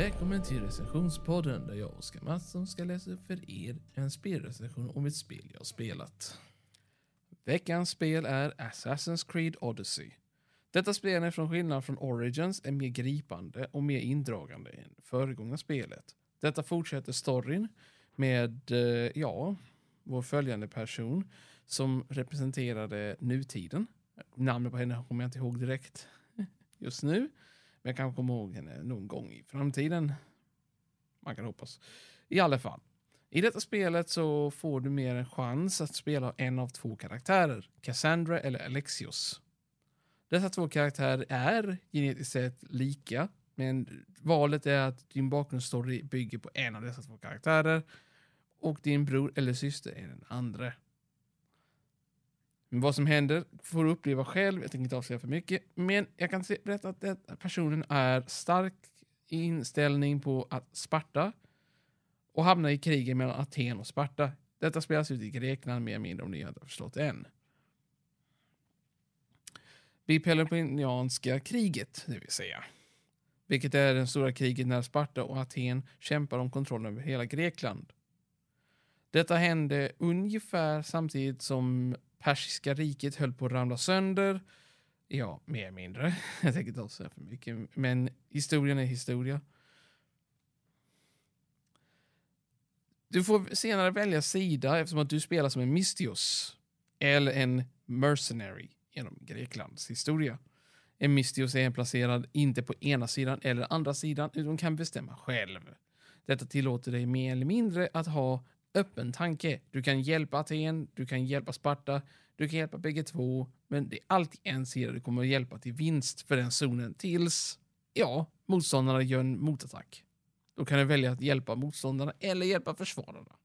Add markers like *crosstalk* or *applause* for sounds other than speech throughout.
Välkommen till recensionspodden där jag, Oskar Mattsson, ska läsa upp för er en spelrecension om ett spel jag har spelat. Veckans spel är Assassin's Creed Odyssey. Detta spel är från skillnad från Origins är mer gripande och mer indragande än föregångna spelet. Detta fortsätter storyn med, eh, ja, vår följande person som representerade nutiden. Namnet på henne kommer jag inte ihåg direkt *laughs* just nu. Men jag kanske kommer ihåg henne någon gång i framtiden. Man kan hoppas. I alla fall. I detta spelet så får du mer en chans att spela en av två karaktärer. Cassandra eller Alexios. Dessa två karaktärer är genetiskt sett lika. Men valet är att din bakgrundsstory bygger på en av dessa två karaktärer. Och din bror eller syster är den andra. Men vad som händer får du uppleva själv. Jag tänker inte avslöja för mycket. Men jag kan berätta att den personen är stark inställning på att Sparta och hamna i kriget mellan Aten och Sparta. Detta spelas ut i Grekland mer eller mindre om ni inte har förstått det än. Vid peloponianska kriget, det vill säga. Vilket är det stora kriget när Sparta och Aten kämpar om kontrollen över hela Grekland. Detta hände ungefär samtidigt som Persiska riket höll på att ramla sönder. Ja, mer eller mindre. *laughs* Jag tänker inte säga för mycket, men historien är historia. Du får senare välja sida eftersom att du spelar som en mystios eller en mercenary genom Greklands historia. En mystios är placerad inte på ena sidan eller andra sidan utan kan bestämma själv. Detta tillåter dig mer eller mindre att ha öppen tanke. Du kan hjälpa Aten, du kan hjälpa Sparta, du kan hjälpa bägge två, men det är alltid en sida du kommer att hjälpa till vinst för den zonen tills, ja, motståndarna gör en motattack. Då kan du välja att hjälpa motståndarna eller hjälpa försvararna.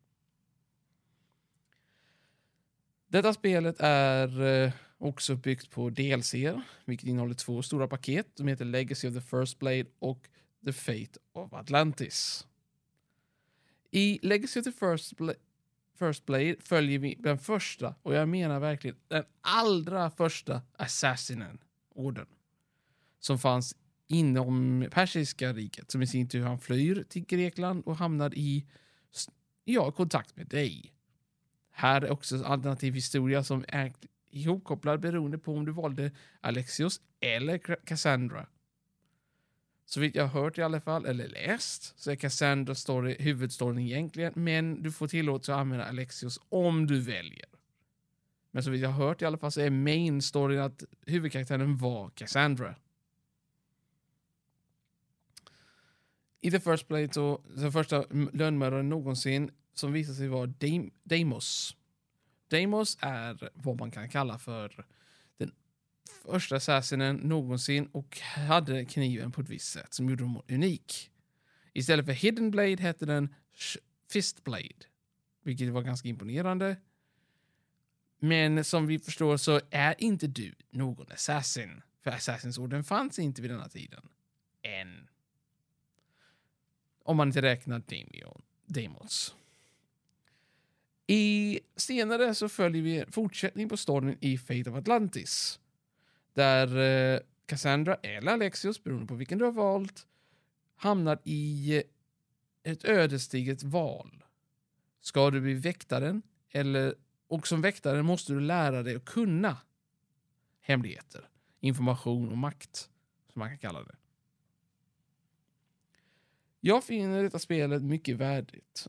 Detta spelet är eh, också byggt på DLC, vilket innehåller två stora paket. De heter Legacy of the First Blade och The Fate of Atlantis. I Legacy of the First, Bla First Blade följer vi den första, och jag menar verkligen den allra första assassinen, orden, som fanns inom persiska riket, som i sin tur han flyr till Grekland och hamnar i ja, kontakt med dig. Här är också alternativ historia som är ihopkopplad beroende på om du valde Alexios eller Cassandra. Så vitt jag har hört i alla fall, eller läst, så är Cassandra story huvudstoryn egentligen, men du får tillåtelse att använda Alexios om du väljer. Men så vitt jag har hört i alla fall så är main storyn att huvudkaraktären var Cassandra. I The First Play så, den första lönnmördaren någonsin som visar sig vara Deimos. Deimos är vad man kan kalla för första assassinen någonsin och hade kniven på ett visst sätt som gjorde dem unik. Istället för Hidden Blade hette den Fist Blade, vilket var ganska imponerande. Men som vi förstår så är inte du någon assassin, för assassinsorden fanns inte vid denna tiden. Än. Om man inte räknar Damion, Demos. I senare så följer vi fortsättning på storyn i Fate of Atlantis. Där eh, Cassandra eller Alexios, beroende på vilken du har valt, hamnar i eh, ett ödesdigert val. Ska du bli väktaren? Eller, och som väktare måste du lära dig att kunna hemligheter, information och makt, som man kan kalla det. Jag finner detta spelet mycket värdigt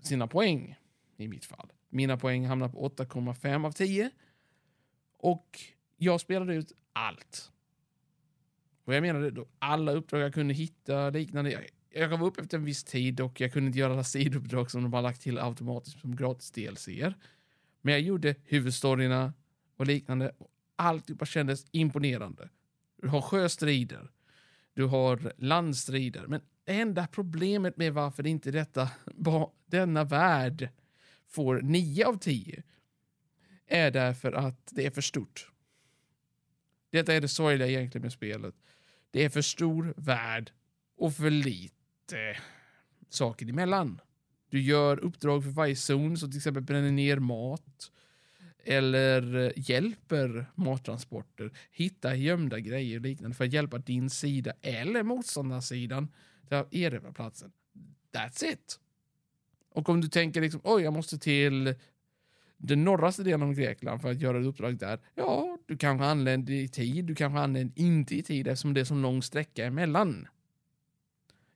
sina poäng, i mitt fall. Mina poäng hamnar på 8,5 av 10. Och jag spelade ut allt. Och jag menade då alla uppdrag jag kunde hitta liknande. Jag, jag gav upp efter en viss tid och jag kunde inte göra alla sidouppdrag som de har lagt till automatiskt som gratis DLCer. Men jag gjorde huvudstoryna och liknande. Och alltihopa kändes imponerande. Du har sjöstrider. Du har landstrider. Men det enda problemet med varför inte detta, *laughs* denna värld får 9 av 10 är därför att det är för stort. Detta är det sorgliga egentligen med spelet. Det är för stor värld och för lite saker emellan. Du gör uppdrag för varje zon, som till exempel bränner ner mat eller hjälper mattransporter, hitta gömda grejer och liknande för att hjälpa din sida eller motståndarsidan där erövrarplatsen. That's it. Och om du tänker liksom, oj, jag måste till den norraste delen av Grekland för att göra ett uppdrag där. Ja, du kanske anländer i tid, du kanske anländer inte i tid eftersom det är så lång sträcka emellan.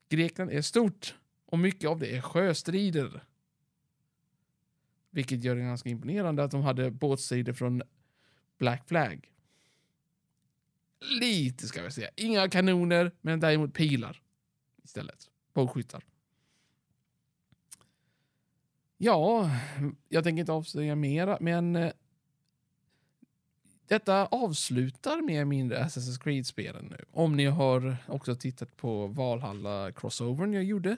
Grekland är stort och mycket av det är sjöstrider. Vilket gör det ganska imponerande att de hade båtstrider från Black Flag. Lite ska vi säga. Inga kanoner, men däremot pilar istället. Bågskyttar. Ja, jag tänker inte avslöja mera, men eh, detta avslutar mer eller mindre Assassin's Creed-spelen nu. Om ni har också tittat på Valhalla crossovern jag gjorde.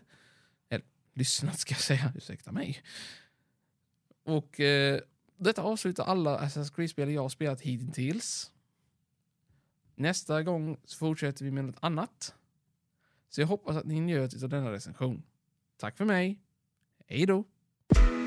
Eller lyssnat ska jag säga, ursäkta mig. Och eh, detta avslutar alla Assassin's Creed-spel jag har spelat hittills. Nästa gång så fortsätter vi med något annat. Så jag hoppas att ni njöt av denna recension. Tack för mig. Hej då! you